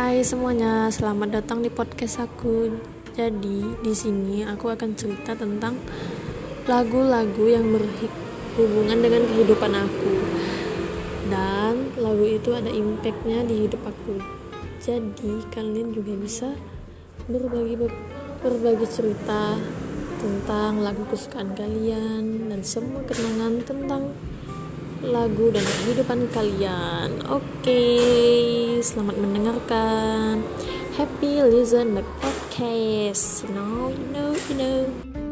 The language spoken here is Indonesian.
Hai semuanya, selamat datang di podcast aku. Jadi, di sini aku akan cerita tentang lagu-lagu yang berhubungan dengan kehidupan aku. Dan lagu itu ada impactnya di hidup aku. Jadi, kalian juga bisa berbagi berbagi cerita tentang lagu kesukaan kalian dan semua kenangan tentang lagu dan kehidupan kalian. Oke, okay, selamat mendengarkan. Happy listen my podcast. You know, you.